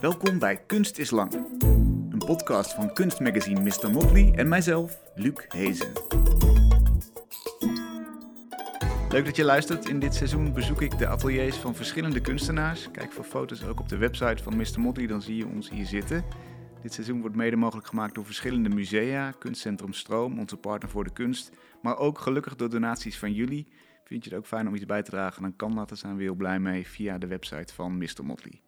Welkom bij Kunst is Lang, een podcast van kunstmagazine Mr. Motley en mijzelf, Luc Hezen. Leuk dat je luistert. In dit seizoen bezoek ik de ateliers van verschillende kunstenaars. Kijk voor foto's ook op de website van Mr. Motley, dan zie je ons hier zitten. Dit seizoen wordt mede mogelijk gemaakt door verschillende musea, Kunstcentrum Stroom, onze partner voor de kunst, maar ook gelukkig door donaties van jullie. Vind je het ook fijn om iets bij te dragen, dan kan dat, daar zijn we heel blij mee via de website van Mr. Motley.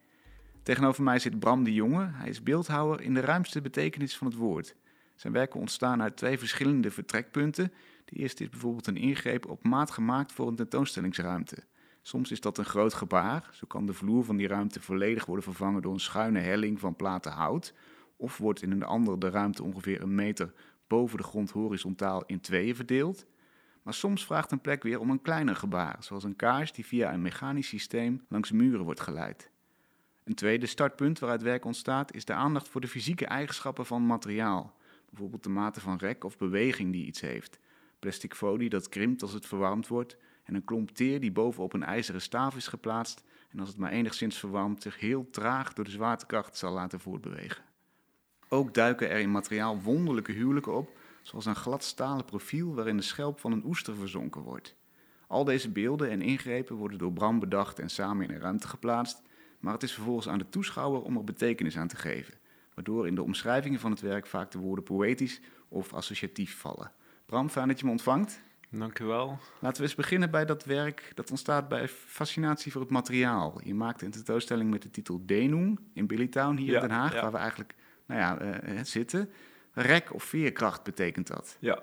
Tegenover mij zit Bram de Jonge. Hij is beeldhouwer in de ruimste betekenis van het woord. Zijn werken ontstaan uit twee verschillende vertrekpunten. De eerste is bijvoorbeeld een ingreep op maat gemaakt voor een tentoonstellingsruimte. Soms is dat een groot gebaar, zo kan de vloer van die ruimte volledig worden vervangen door een schuine helling van platen hout, of wordt in een andere de ruimte ongeveer een meter boven de grond horizontaal in tweeën verdeeld. Maar soms vraagt een plek weer om een kleiner gebaar, zoals een kaars die via een mechanisch systeem langs muren wordt geleid. Een tweede startpunt waaruit werk ontstaat is de aandacht voor de fysieke eigenschappen van materiaal, bijvoorbeeld de mate van rek of beweging die iets heeft, plastic folie dat krimpt als het verwarmd wordt en een klomp teer die bovenop een ijzeren staaf is geplaatst en als het maar enigszins verwarmt zich heel traag door de zwaartekracht zal laten voortbewegen. Ook duiken er in materiaal wonderlijke huwelijken op, zoals een glad stalen profiel waarin de schelp van een oester verzonken wordt. Al deze beelden en ingrepen worden door Bram bedacht en samen in een ruimte geplaatst, maar het is vervolgens aan de toeschouwer om er betekenis aan te geven, waardoor in de omschrijvingen van het werk vaak de woorden poëtisch of associatief vallen. Bram, fijn dat je me ontvangt. Dank u wel. Laten we eens beginnen bij dat werk dat ontstaat bij fascinatie voor het materiaal. Je maakte een tentoonstelling met de titel Denung in Billytown hier Ja, in Den Haag, ja. waar we eigenlijk nou ja, eh, eh, zitten. Rek of veerkracht betekent dat. Ja.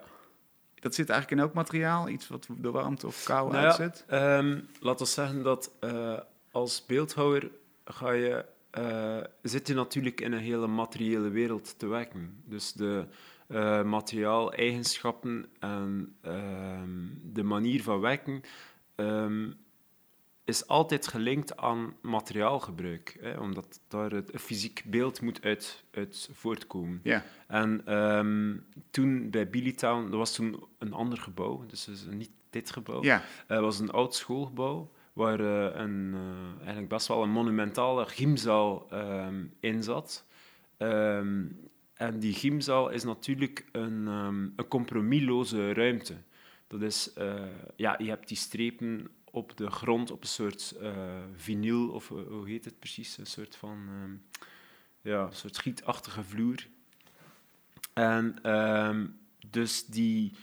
Dat zit eigenlijk in elk materiaal, iets wat de warmte of kou Nou ja, uitzet. ehm, laat ons zeggen dat eh, als beeldhouwer ga je, eh, zit je natuurlijk in een hele materiële wereld te werken. Dus de eh materiaaleigenschappen en ehm, de manier van werken ehm, is altijd gelinkt aan materiaalgebruik. Hè, omdat daar het, een fysiek beeld moet uit, uit voortkomen. Ja, En ehm, toen bij Billytown, dat was toen een ander gebouw, dus niet dit gebouw. ja. Het was een oud schoolgebouw waar eh, een, eh, eigenlijk best wel een monumentale gymzaal ehm, in zat. Ehm, en die gymzaal is natuurlijk een, ehm, een compromisloze ruimte. Dat is, eh, ja, je hebt die strepen op de grond op een soort eh vinyl, of hoe heet het precies? Een soort van, ja, een soort schietachtige vloer. En dus die,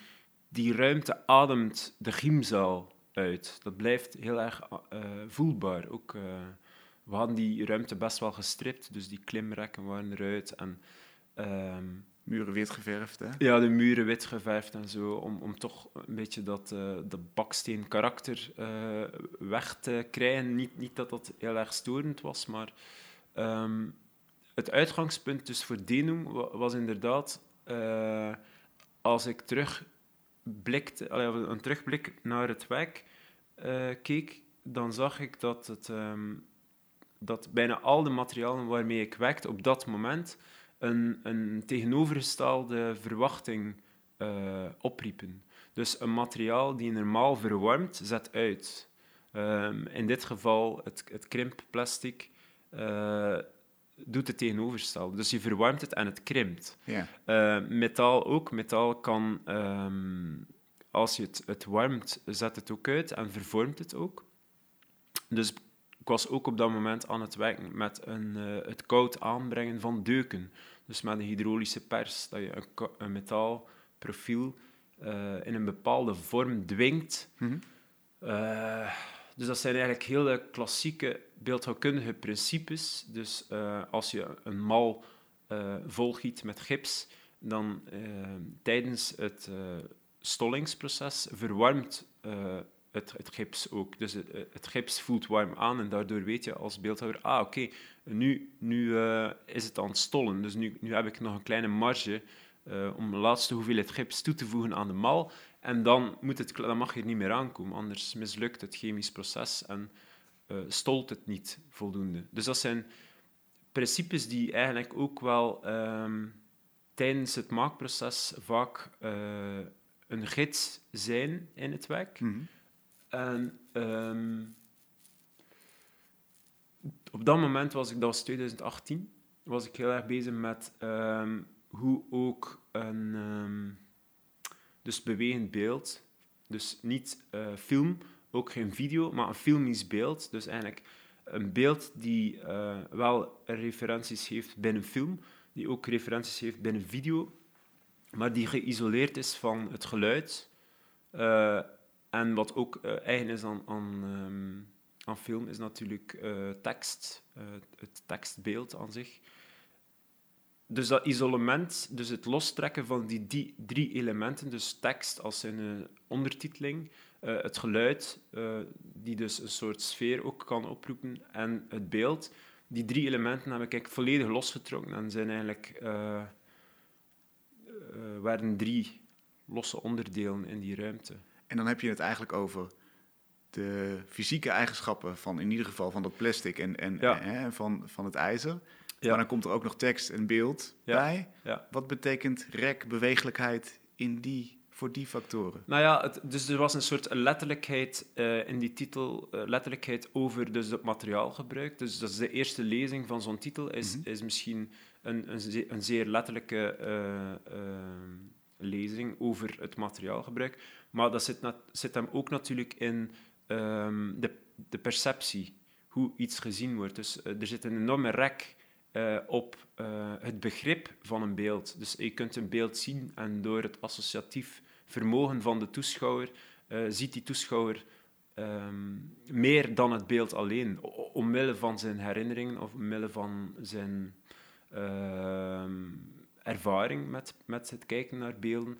die ruimte ademt de gymzaal uit. Dat blijft heel erg eh, voelbaar. Ook, eh, we hadden die ruimte best wel gestript, dus die klimrekken waren eruit. En ehm, Muren wit geverfd, hè? ja, de muren wit geverfd en zo, om, om toch een beetje dat, dat baksteen karakter weg te krijgen. Niet, niet dat dat heel erg storend was, maar ehm, het uitgangspunt dus voor Denum wa- was inderdaad, als ik allee, een terugblik naar het werk eh, keek, dan zag ik dat, het, ehm, dat bijna al de materialen waarmee ik werkte op dat moment een, een tegenovergestelde verwachting eh, opriepen. Dus een materiaal die normaal verwarmt, zet uit. Ehm, in dit geval het, het krimpplastic eh, doet het tegenovergestelde. Dus je verwarmt het en het krimpt. Eh, metaal ook. Metaal kan, ehm, als je het, het warmt, zet het ook uit en vervormt het ook. Dus ik was ook op dat moment aan het werken met een, eh, het koud aanbrengen van deuken. Dus met een hydraulische pers, dat je een, een metaalprofiel eh, in een bepaalde vorm dwingt. Mhm. Dus dat zijn eigenlijk hele klassieke beeldhouwkundige principes. Dus eh, als je een mal eh, volgiet met gips, dan eh, tijdens het stollingsproces verwarmt het, het gips ook. Dus het, het gips voelt warm aan en daardoor weet je als beeldhouwer, ah oké, nu, nu is het aan het stollen. Dus nu, nu heb ik nog een kleine marge om de laatste hoeveelheid gips toe te voegen aan de mal. En dan, moet het, dan mag je er niet meer aankomen, anders mislukt het chemisch proces en eh, stolt het niet voldoende. Dus dat zijn principes die eigenlijk ook wel ehm, tijdens het maakproces vaak eh, een gids zijn in het werk. Mhm. En ehm, op dat moment was ik, dat was 2018, was ik heel erg bezig met ehm, hoe ook een dus bewegend beeld, dus niet eh, film, ook geen video, maar een filmisch beeld. Dus eigenlijk een beeld die uh, wel referenties heeft binnen film, die ook referenties heeft binnen video, maar die geïsoleerd is van het geluid. Uh, en wat ook eigen is aan, aan, um, aan, film, is natuurlijk tekst, het tekstbeeld aan zich. Dus dat isolement, dus het lostrekken van die, die drie elementen, dus tekst als een ondertiteling, uh, het geluid, uh, die dus een soort sfeer ook kan oproepen, en het beeld. Die drie elementen heb ik volledig losgetrokken en zijn eigenlijk, uh, werden drie losse onderdelen in die ruimte. En dan heb je het eigenlijk over de fysieke eigenschappen van in ieder geval van dat plastic en, en, Ja. en van, van het ijzer. Ja. Maar dan komt er ook nog tekst en beeld Ja. bij. Ja. Wat betekent rek, beweeglijkheid in die, voor die factoren? Nou ja, het, dus er was een soort letterlijkheid eh, in die titel, eh, letterlijkheid over dus het materiaalgebruik. Dus dat is de eerste lezing van zo'n titel, is, Mhm. is misschien een, een, zeer, een zeer letterlijke eh, lezing over het materiaalgebruik. Maar dat zit, zit hem ook natuurlijk in ehm, de, de perceptie, hoe iets gezien wordt. Dus er zit een enorme rek eh, op eh, het begrip van een beeld. Dus je kunt een beeld zien en door het associatief vermogen van de toeschouwer eh, ziet die toeschouwer ehm, meer dan het beeld alleen, omwille van zijn herinneringen of omwille van zijn ehm, ervaring met, met het kijken naar beelden,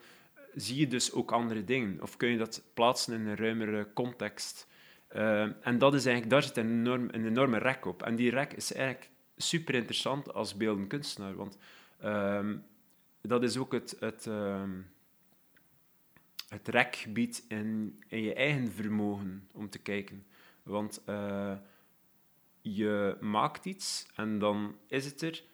zie je dus ook andere dingen. Of kun je dat plaatsen in een ruimere context. Ehm, en dat is eigenlijk, daar zit een, een enorme rek op. En die rek is eigenlijk super interessant als beeldend kunstenaar, want ehm, dat is ook het, het, ehm, het rekgebied in, in je eigen vermogen om te kijken. Want eh, je maakt iets en dan is het er,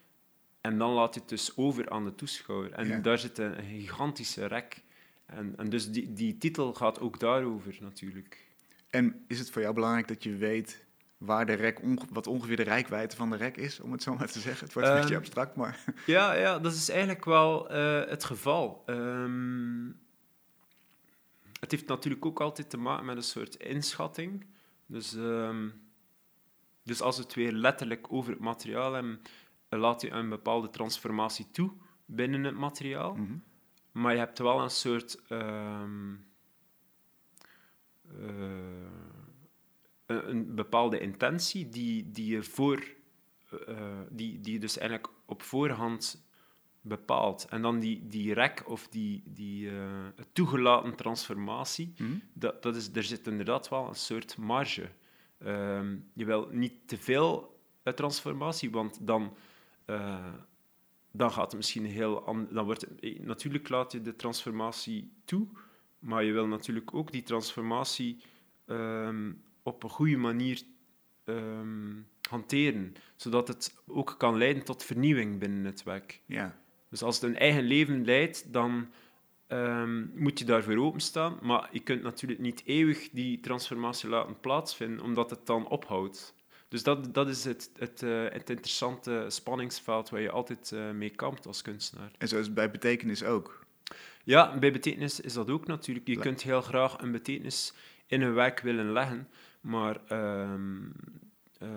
en dan laat je het dus over aan de toeschouwer. En Ja. daar zit een, een gigantische rek. En, en dus die, die titel gaat ook daarover natuurlijk. En is het voor jou belangrijk dat je weet waar de rek, onge- wat ongeveer de rijkwijde van de rek is, om het zo maar te zeggen? Het wordt een Ehm, beetje abstract, maar Ja, ja, dat is eigenlijk wel eh, het geval. Ehm, het heeft natuurlijk ook altijd te maken met een soort inschatting. Dus, ehm, dus als we het weer letterlijk over het materiaal hebben, laat je een bepaalde transformatie toe binnen het materiaal. Mhm. Maar je hebt wel een soort. ehm, eh, een, een bepaalde intentie die, die je voor. eh, die, die je dus eigenlijk op voorhand bepaalt. En dan die, die rek of die, die eh, toegelaten transformatie, Mhm. dat, dat is, er zit inderdaad wel een soort marge. Ehm, je wil niet te veel eh, transformatie, want dan, eh, dan gaat het misschien heel an- dan wordt het- eh, Natuurlijk laat je de transformatie toe, maar je wil natuurlijk ook die transformatie ehm, op een goede manier ehm, hanteren, zodat het ook kan leiden tot vernieuwing binnen het werk. ja. Dus als het een eigen leven leidt, dan ehm, moet je daarvoor openstaan. Maar je kunt natuurlijk niet eeuwig die transformatie laten plaatsvinden, omdat het dan ophoudt. Dus dat, dat is het, het, eh, het interessante spanningsveld waar je altijd eh, mee kampt als kunstenaar. En zo is het bij betekenis ook. Ja, bij betekenis is dat ook natuurlijk. Je Ja. kunt heel graag een betekenis in een werk willen leggen, maar ehm, eh,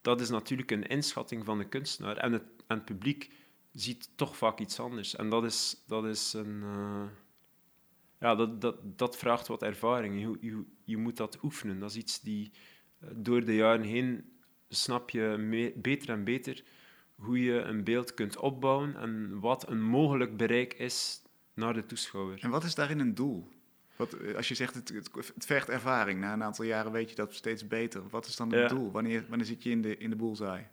dat is natuurlijk een inschatting van de kunstenaar. En het, en het publiek ziet toch vaak iets anders. En dat is, dat is een... eh, ja, dat, dat, dat vraagt wat ervaring. Je, je, je moet dat oefenen. Dat is iets die eh, door de jaren heen snap je beter en beter hoe je een beeld kunt opbouwen en wat een mogelijk bereik is naar de toeschouwer. En wat is daarin een doel? Wat, eh, als je zegt het, het, het vergt ervaring, na een aantal jaren weet je dat steeds beter. Wat is dan het Ja. doel? Wanneer, wanneer zit je in de, in de bullseye?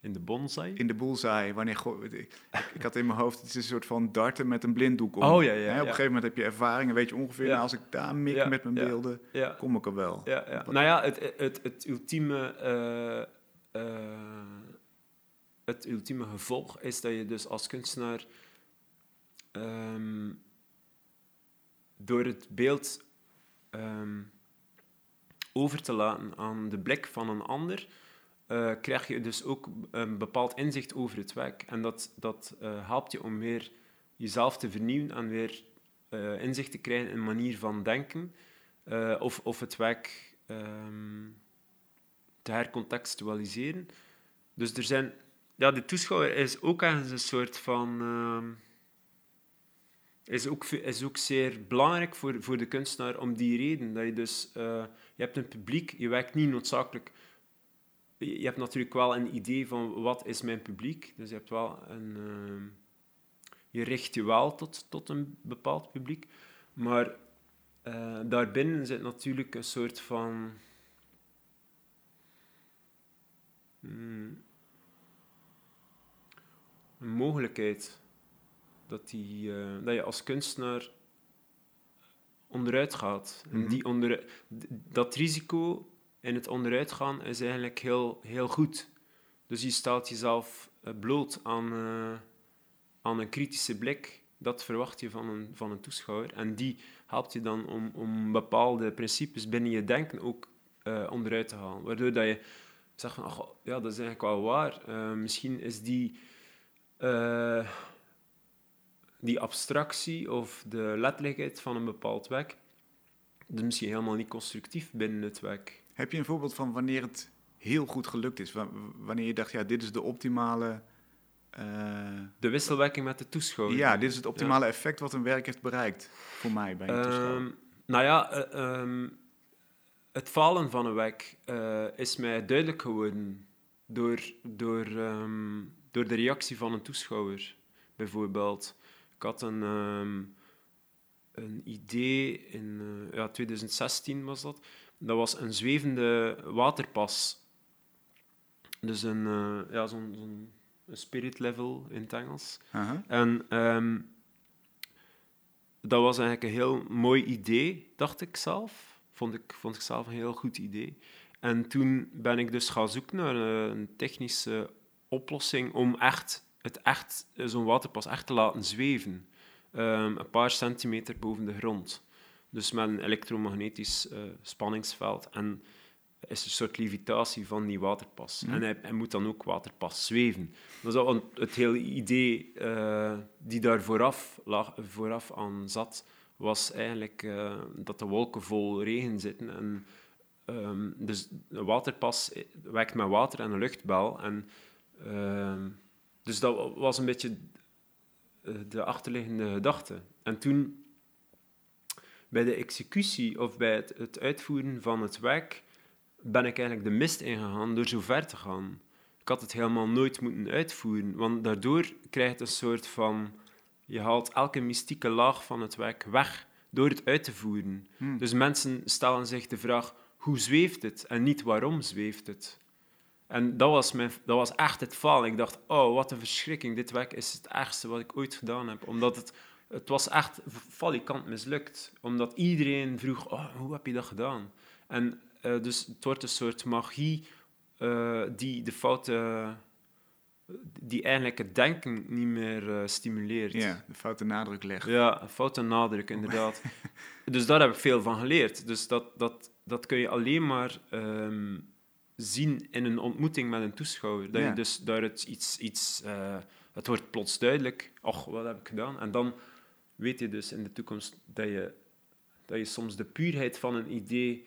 In de bonsai? In de bullseye, wanneer... ik, ik had in mijn hoofd, het is een soort van darten met een blinddoek om. Oh, ja, ja, op een gegeven moment heb je ervaring en weet je ongeveer, nou, als ik daar mik met mijn beelden, kom ik er wel. ja, ja. Wat- Nou ja, het, het, het, ultieme, eh, eh, het ultieme gevolg is dat je dus als kunstenaar door het beeld ehm, over te laten aan de blik van een ander, uh, krijg je dus ook een bepaald inzicht over het werk. En dat, dat uh, helpt je om weer jezelf te vernieuwen en weer uh, inzicht te krijgen in een manier van denken. of, of het werk um, te hercontextualiseren. Dus er zijn... Ja, de toeschouwer is ook ergens een soort van... Is ook, is ook zeer belangrijk voor, voor de kunstenaar om die reden. Dat je dus... Uh, je hebt een publiek, je werkt niet noodzakelijk... Je hebt natuurlijk wel een idee van wat is mijn publiek. Dus je hebt wel een... Uh, je richt je wel tot, tot een bepaald publiek. Maar uh, daarbinnen zit natuurlijk een soort van Hmm. een mogelijkheid dat, die, uh, dat je als kunstenaar onderuit gaat. En mhm. die onder, dat risico in het onderuitgaan is eigenlijk heel, heel goed. Dus je stelt jezelf eh, bloot aan, uh, aan een kritische blik. Dat verwacht je van een, van een toeschouwer. En die helpt je dan om, om bepaalde principes binnen je denken ook uh, onderuit te halen. Waardoor dat je zeg van, ach, ja, dat is eigenlijk wel waar. Uh, misschien is die, die abstractie of de letterlijkheid van een bepaald werk dus misschien helemaal niet constructief binnen het werk. Heb je een voorbeeld van wanneer het heel goed gelukt is? Wanneer je dacht, ja, dit is de optimale... Uh... De wisselwerking met de toeschouwer. Ja, dit is het optimale effect wat een werk heeft bereikt, voor mij, bij een toeschouwer. Um, nou ja, um, het falen van een werk uh, is mij duidelijk geworden door, door, um, door de reactie van een toeschouwer, bijvoorbeeld. Ik had een, um, een idee in uh, ja, 2016 was dat. Dat was een zwevende waterpas. Dus een, uh, ja, zo'n zo'n spirit level in het Engels. En um, dat was eigenlijk een heel mooi idee, dacht ik zelf vond ik, vond ik zelf een heel goed idee. En toen ben ik dus gaan zoeken naar een technische oplossing om echt, het echt, zo'n waterpas echt te laten zweven. Um, een paar centimeter boven de grond. Dus met een elektromagnetisch uh, spanningsveld. En is een soort levitatie van die waterpas. Mhm. En hij, hij, moet dan ook waterpas zweven. Dat is het hele idee uh, die daar vooraf, lag, vooraf aan zat was eigenlijk uh, dat de wolken vol regen zitten. En, um, dus een waterpas wekt met water en een luchtbel. En, uh, dus dat was een beetje eh, de achterliggende gedachte. En toen, bij de executie of bij het, het uitvoeren van het werk, ben ik eigenlijk de mist ingegaan door zo ver te gaan. Ik had het helemaal nooit moeten uitvoeren, want daardoor krijg je een soort van je haalt elke mystieke laag van het werk weg door het uit te voeren. Hmm. Dus mensen stellen zich de vraag, hoe zweeft het? En niet waarom zweeft het? En dat was, mijn, dat was echt het falen. Ik dacht, oh, wat een verschrikking. Dit werk is het ergste wat ik ooit gedaan heb. Omdat het, het was echt valikant mislukt. Omdat iedereen vroeg, oh, hoe heb je dat gedaan? En uh, dus het wordt een soort magie uh, die de fouten die eigenlijk het denken niet meer uh, stimuleert. Ja, de foute nadruk legt. Ja, foute nadruk, inderdaad. dus daar heb ik veel van geleerd. Dus dat, dat, dat kun je alleen maar um, zien in een ontmoeting met een toeschouwer. Dat je dus daar het iets... iets uh, het wordt plots duidelijk. Och, wat heb ik gedaan? En dan weet je dus in de toekomst dat je, dat je soms de puurheid van een idee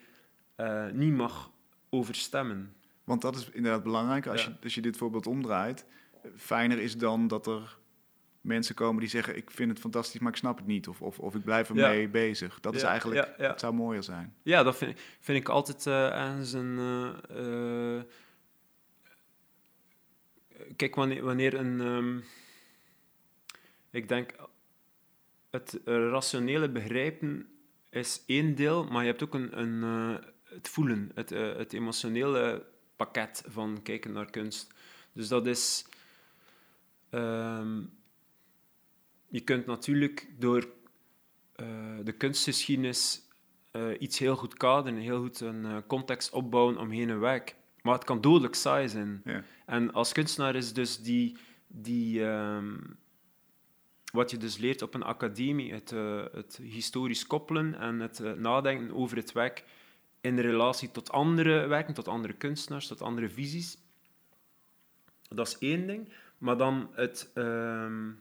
uh, niet mag overstemmen. Want dat is inderdaad belangrijk. Als, je, als je dit voorbeeld omdraait, fijner is dan dat er mensen komen die zeggen: Ik vind het fantastisch, maar ik snap het niet. Of, of, of ik blijf ermee ja. bezig. Dat is eigenlijk, het zou mooier zijn. Ja, dat vind, vind ik altijd uh, een. Uh, kijk, wanneer, wanneer een. Um, ik denk, het rationele begrijpen is één deel, maar je hebt ook een, een, het voelen, het, het emotionele pakket van kijken naar kunst. Dus dat is. Um, je kunt natuurlijk door uh, de kunstgeschiedenis uh, iets heel goed kaderen, heel goed een uh, context opbouwen omheen een werk. Maar het kan dodelijk saai zijn. Ja. En als kunstenaar is dus die. die um, wat je dus leert op een academie, het, het historisch koppelen en het nadenken over het werk, in relatie tot andere werken, tot andere kunstenaars, tot andere visies. Dat is één ding. Maar dan het ehm,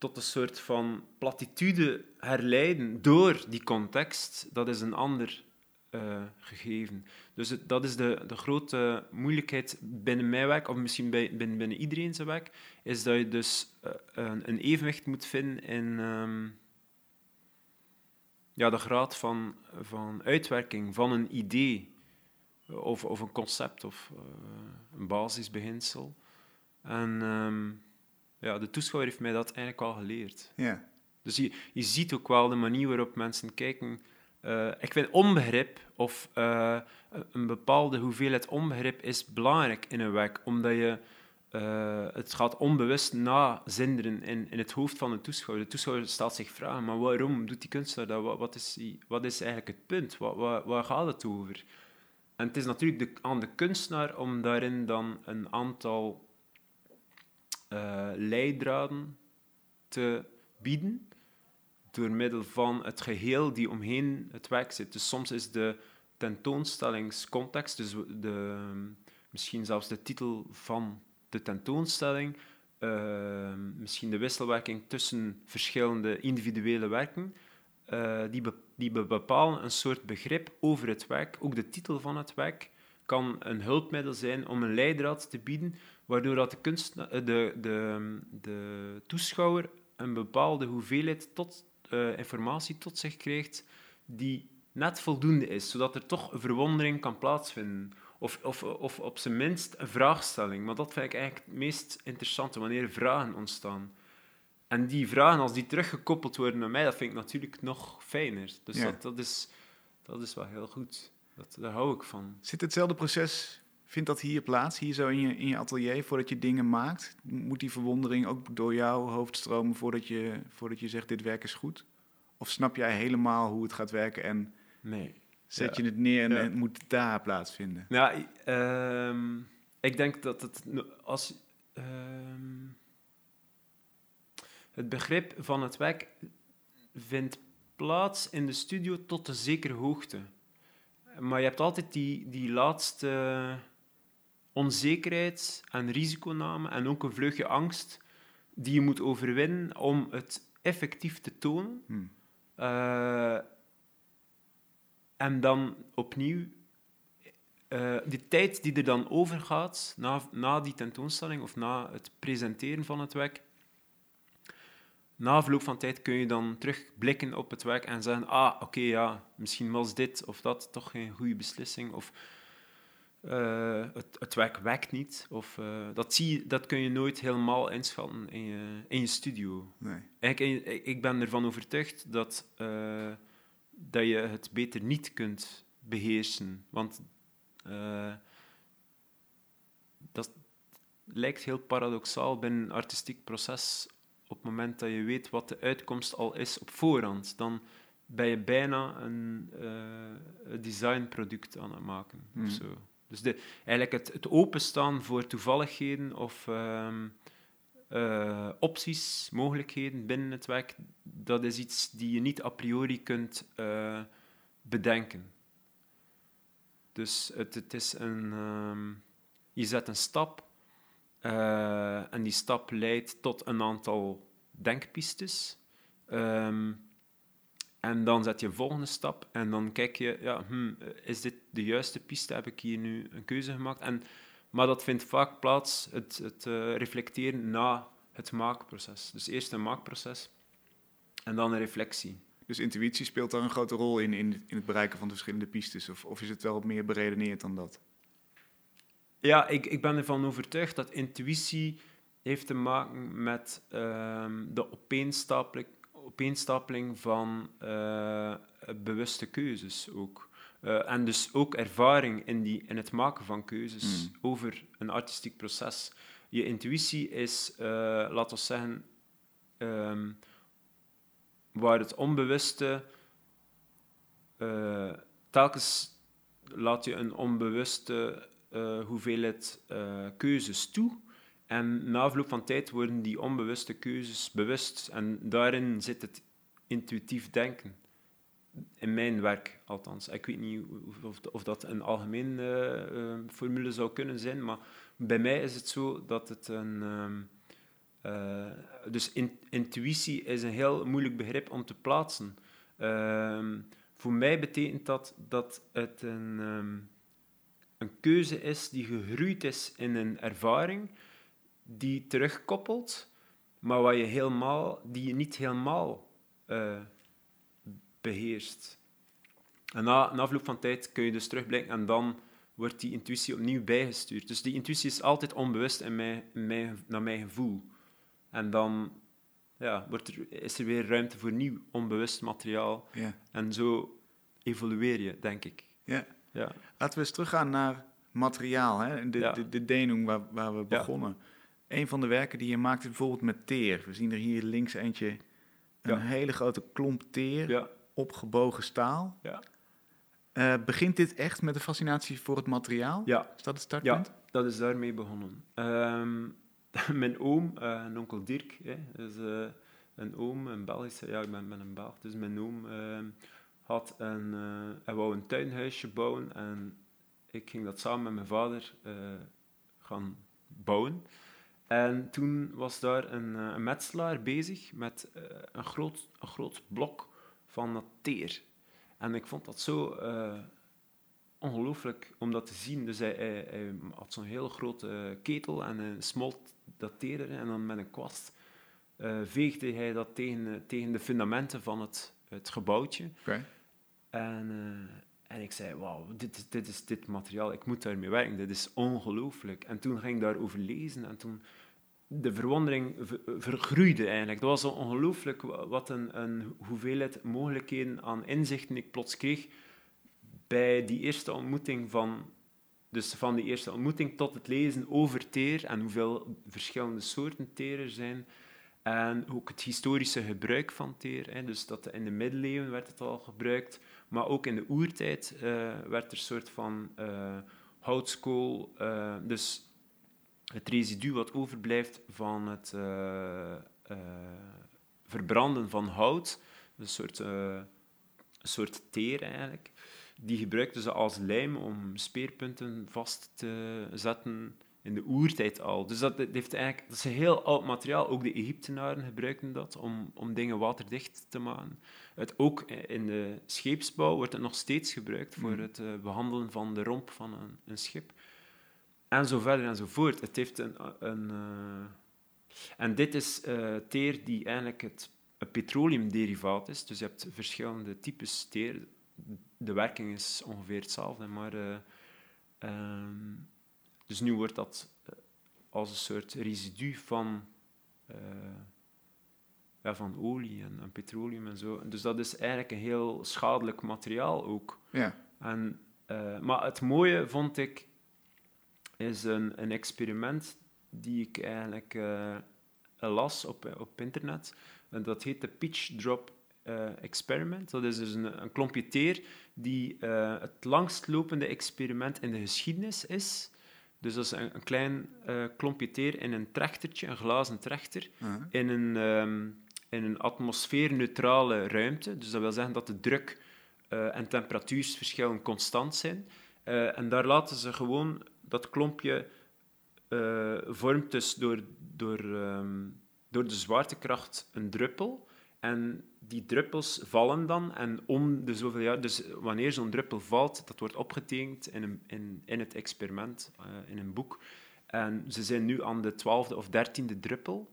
tot een soort van platitude herleiden door die context, dat is een ander uh, gegeven. Dus dat is de, de grote moeilijkheid binnen mijn werk, of misschien bij, binnen, binnen iedereen zijn werk, is dat je dus uh, een, een, evenwicht moet vinden in um, ja, de graad van, van uitwerking van een idee of, of een concept of een basisbeginsel. En um, ja, de toeschouwer heeft mij dat eigenlijk al geleerd. Ja. Dus je, je ziet ook wel de manier waarop mensen kijken uh, ik vind onbegrip of uh, een bepaalde hoeveelheid onbegrip is belangrijk in een werk, omdat je uh, het gaat onbewust nazinderen in, in het hoofd van de toeschouwer. De toeschouwer stelt zich vragen, maar waarom doet die kunstenaar dat? Wat, wat, is, wat is eigenlijk het punt? Wat, wat, waar gaat het over? En het is natuurlijk de, aan de kunstenaar om daarin dan een aantal leidraden te bieden door middel van het geheel die omheen het werk zit. Dus soms is de tentoonstellingscontext, dus de, misschien zelfs de titel van de tentoonstelling, uh, misschien de wisselwerking tussen verschillende individuele werken, uh, die, die bepalen een soort begrip over het werk. Ook de titel van het werk kan een hulpmiddel zijn om een leidraad te bieden, waardoor dat de, kunst, de, de, de toeschouwer een bepaalde hoeveelheid tot uh, informatie tot zich krijgt die net voldoende is, zodat er toch een verwondering kan plaatsvinden. Of, of, of op zijn minst een vraagstelling. Maar dat vind ik eigenlijk het meest interessante, wanneer vragen ontstaan. En die vragen, als die teruggekoppeld worden naar mij, dat vind ik natuurlijk nog fijner. Dus dat, dat, is, dat is wel heel goed. Dat, daar hou ik van. Zit hetzelfde proces, vindt dat hier plaats, hier zo in je, in je atelier, voordat je dingen maakt? Moet die verwondering ook door jouw hoofd stromen voordat je, voordat je zegt, dit werk is goed? Of snap jij helemaal hoe het gaat werken en nee. zet je het neer en, ja. moet daar plaatsvinden? Nou, uh, ik denk dat het als uh, het begrip van het werk vindt plaats in de studio tot een zekere hoogte. Maar je hebt altijd die, die laatste onzekerheid en risiconame en ook een vleugje angst die je moet overwinnen om het effectief te tonen. Hmm. Uh, en dan opnieuw, uh, de tijd die er dan overgaat na, na die tentoonstelling of na het presenteren van het werk, na verloop van tijd kun je dan terugblikken op het werk en zeggen: Ah, oké, okay, ja, misschien was dit of dat toch geen goede beslissing. Of uh, het, het, werk werkt niet. Of, uh, dat, zie, dat kun je nooit helemaal inschatten in je, in je studio. Nee. Eigenlijk, ik ben ervan overtuigd dat, uh, dat je het beter niet kunt beheersen. Want dat lijkt heel paradoxaal binnen een artistiek proces. Op het moment dat je weet wat de uitkomst al is op voorhand, dan ben je bijna een designproduct aan het maken. Mm. Of zo. Dus eigenlijk het, het openstaan voor toevalligheden of um, uh, opties, mogelijkheden binnen het werk, dat is iets die je niet a priori kunt uh, bedenken. Dus het, het is een... Um, je zet een stap uh, en die stap leidt tot een aantal denkpistes. Um, en dan zet je een volgende stap en dan kijk je, ja, hmm, is dit de juiste piste? Heb ik hier nu een keuze gemaakt? En, maar dat vindt vaak plaats, het, het uh, reflecteren na het maakproces. Dus eerst een maakproces en dan een reflectie. Dus intuïtie speelt daar een grote rol in, in, in het bereiken van de verschillende pistes? Of, of is het wel meer beredeneerd dan dat? Ja, ik, ik ben ervan overtuigd dat intuïtie heeft te maken met um, de opeenstapeling opeenstapeling van uh, bewuste keuzes ook. Uh, en dus ook ervaring in, die, in het maken van keuzes mm. over een artistiek proces. Je intuïtie is, uh, laten we zeggen, um, waar het onbewuste telkens laat je een onbewuste hoeveelheid keuzes toe en na verloop van tijd worden die onbewuste keuzes bewust. En daarin zit het intuïtief denken. in mijn werk althans. Ik weet niet of, of dat een algemene uh, formule zou kunnen zijn, maar bij mij is het zo dat het een. Um, uh, dus in, intuïtie is een heel moeilijk begrip om te plaatsen. Uh, voor mij betekent dat dat het een, um, een keuze is die gegroeid is in een ervaring, die terugkoppelt, maar waar je helemaal, die je niet helemaal uh, beheerst. En na, na afloop van tijd kun je dus terugblikken en dan wordt die intuïtie opnieuw bijgestuurd. Dus die intuïtie is altijd onbewust in mijn, in mijn, naar mijn gevoel. En dan ja, wordt er, is er weer ruimte voor nieuw onbewust materiaal. Ja. En zo evolueer je, denk ik. Ja. Ja. Laten we eens teruggaan naar materiaal, hè? De, Ja. de, de denung waar, waar we begonnen. Een van de werken die je maakt is bijvoorbeeld met teer. We zien er hier links eentje, een Ja. hele grote klomp teer, Ja. opgebogen staal. Ja. Eh, begint dit echt met de fascinatie voor het materiaal? Ja. Is dat het startpunt? Ja, dat is daarmee begonnen. Ehm, mijn oom, eh, en onkel Dirk, hè, dus, eh, een oom, een Belgische, ja, ik ben, ben een Belg, dus mijn oom ehm, had een, hij wou een tuinhuisje bouwen en ik ging dat samen met mijn vader gaan bouwen. En toen was daar een, eh, een metselaar bezig met eh, een, groot, een groot blok van dat teer. En ik vond dat zo eh, ongelooflijk om dat te zien. Dus hij, hij, hij had zo'n heel grote ketel en hij smolt dat teer erin. En dan met een kwast veegde hij dat tegen, tegen de fundamenten van het, het gebouwtje. Oké. En, en ik zei, wauw, dit, dit is dit materiaal, ik moet daarmee werken, dit is ongelooflijk. En toen ging ik daarover lezen en toen de verwondering ver- vergroeide eigenlijk. Dat was ongelooflijk wa- wat een, een hoeveelheid mogelijkheden aan inzichten ik plots kreeg bij die eerste ontmoeting van... Dus van die eerste ontmoeting tot het lezen over teer en hoeveel verschillende soorten teer er zijn. En ook het historische gebruik van teer. Hè. Dus dat in de middeleeuwen werd het al gebruikt, maar ook in de oertijd eh, werd er een soort van eh, houtskool. eh, dus het residu wat overblijft van het verbranden van hout, een soort, een soort teer eigenlijk, die gebruikten ze als lijm om speerpunten vast te zetten in de oertijd al. Dus dat, dat heeft eigenlijk, dat is een heel oud materiaal. Ook de Egyptenaren gebruikten dat om, om dingen waterdicht te maken. Het, ook in de scheepsbouw wordt het nog steeds gebruikt voor Mhm. het eh, behandelen van de romp van een, een schip. En zo verder en zo voort. Het heeft een... een eh, en dit is eh, teer die eigenlijk het, een petroleumderivaat is. Dus je hebt verschillende types teer. De werking is ongeveer hetzelfde, maar... eh, ehm, dus nu wordt dat eh, als een soort residu van, eh, ja, van olie en, en petroleum en zo. Dus dat is eigenlijk een heel schadelijk materiaal ook. Ja. En, eh, maar het mooie vond ik, is een, een experiment die ik eigenlijk las op, op internet. En dat heet de Pitch Drop Experiment. Dat is dus een, een klompje teer die het langstlopende experiment in de geschiedenis is. Dus dat is een, een klein eh, klompje teer in een trechtertje, een glazen trechter, Uh-huh. in een, ehm, in een atmosfeerneutrale ruimte. Dus dat wil zeggen dat de druk eh, en temperatuursverschillen constant zijn. Eh, en daar laten ze gewoon dat klompje vormt dus door, door, ehm, door de zwaartekracht een druppel. En die druppels vallen dan en om de zoveel jaar... Dus wanneer zo'n druppel valt, dat wordt opgetekend in, een, in, in het experiment, eh, in een boek. En ze zijn nu aan de twaalfde of dertiende druppel.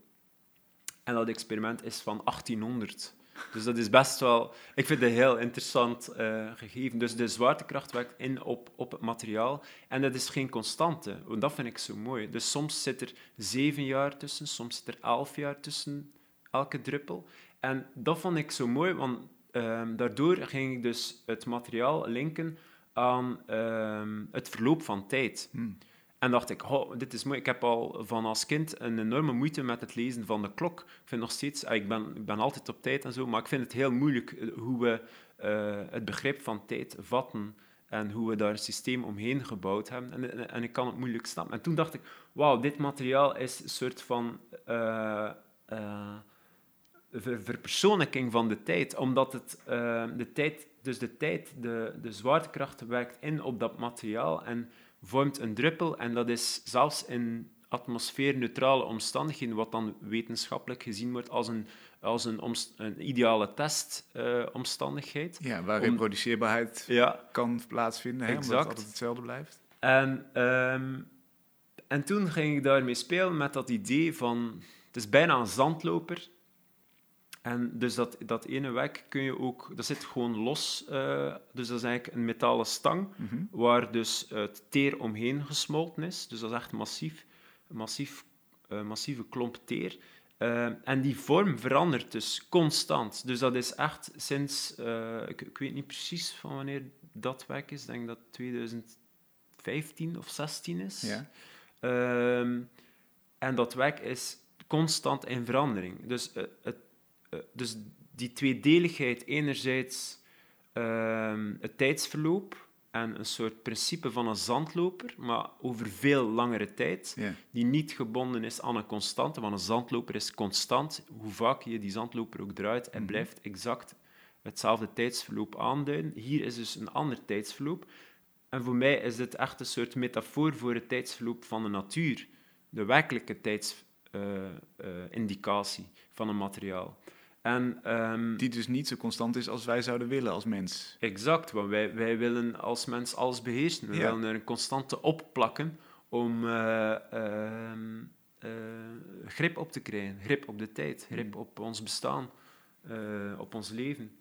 En dat experiment is van 1800. Dus dat is best wel... Ik vind het een heel interessant eh, gegeven. Dus de zwaartekracht werkt in op, op het materiaal. En dat is geen constante. Dat vind ik zo mooi. Dus soms zit er zeven jaar tussen, soms zit er elf jaar tussen elke druppel. En dat vond ik zo mooi, want ehm, daardoor ging ik dus het materiaal linken aan ehm, het verloop van tijd. Hmm. En dacht ik, oh, dit is mooi. Ik heb al van als kind een enorme moeite met het lezen van de klok. Ik vind nog steeds, ah, ik ben, ik ben altijd op tijd en zo, maar ik vind het heel moeilijk eh, hoe we eh, het begrip van tijd vatten en hoe we daar een systeem omheen gebouwd hebben. En, en, en ik kan het moeilijk snappen. En toen dacht ik, wauw, dit materiaal is een soort van... eh, ver- verpersoonlijking van de tijd. Omdat het, eh, de tijd, dus de tijd, de, de zwaartekracht werkt in op dat materiaal en vormt een druppel. En dat is zelfs in atmosfeerneutrale omstandigheden, wat dan wetenschappelijk gezien wordt als een, als een, een ideale testomstandigheid. Ja, waar reproduceerbaarheid ja, kan plaatsvinden, hè, omdat het altijd hetzelfde blijft. En, ehm, en toen ging ik daarmee spelen met dat idee van... Het is bijna een zandloper. En dus dat, dat ene werk kun je ook... Dat zit gewoon los. eh, dus dat is eigenlijk een metalen stang, Mhm. waar dus het teer omheen gesmolten is. Dus dat is echt massief. Massief, eh, massieve klomp teer. Eh, en die vorm verandert dus constant. Dus dat is echt sinds... eh, ik, ik weet niet precies van wanneer dat werk is. Ik denk dat 2015 of 16 is. Ja. Ehm, en dat werk is constant in verandering. Dus, eh, het, eh, dus die tweedeligheid, enerzijds ehm, het tijdsverloop en een soort principe van een zandloper, maar over veel langere tijd, die niet gebonden is aan een constante, want een zandloper is constant. Hoe vaak je die zandloper ook draait, hij Mhm. blijft exact hetzelfde tijdsverloop aanduiden. Hier is dus een ander tijdsverloop. En voor mij is dit echt een soort metafoor voor het tijdsverloop van de natuur. De werkelijke tijdsindicatie van een materiaal. En, ehm, Die dus niet zo constant is als wij zouden willen als mens. Exact, want wij, wij willen als mens alles beheersen. We Ja. willen er een constante opplakken om eh, ehm, eh, grip op te krijgen. Grip op de tijd, grip Mm. op ons bestaan, eh, op ons leven.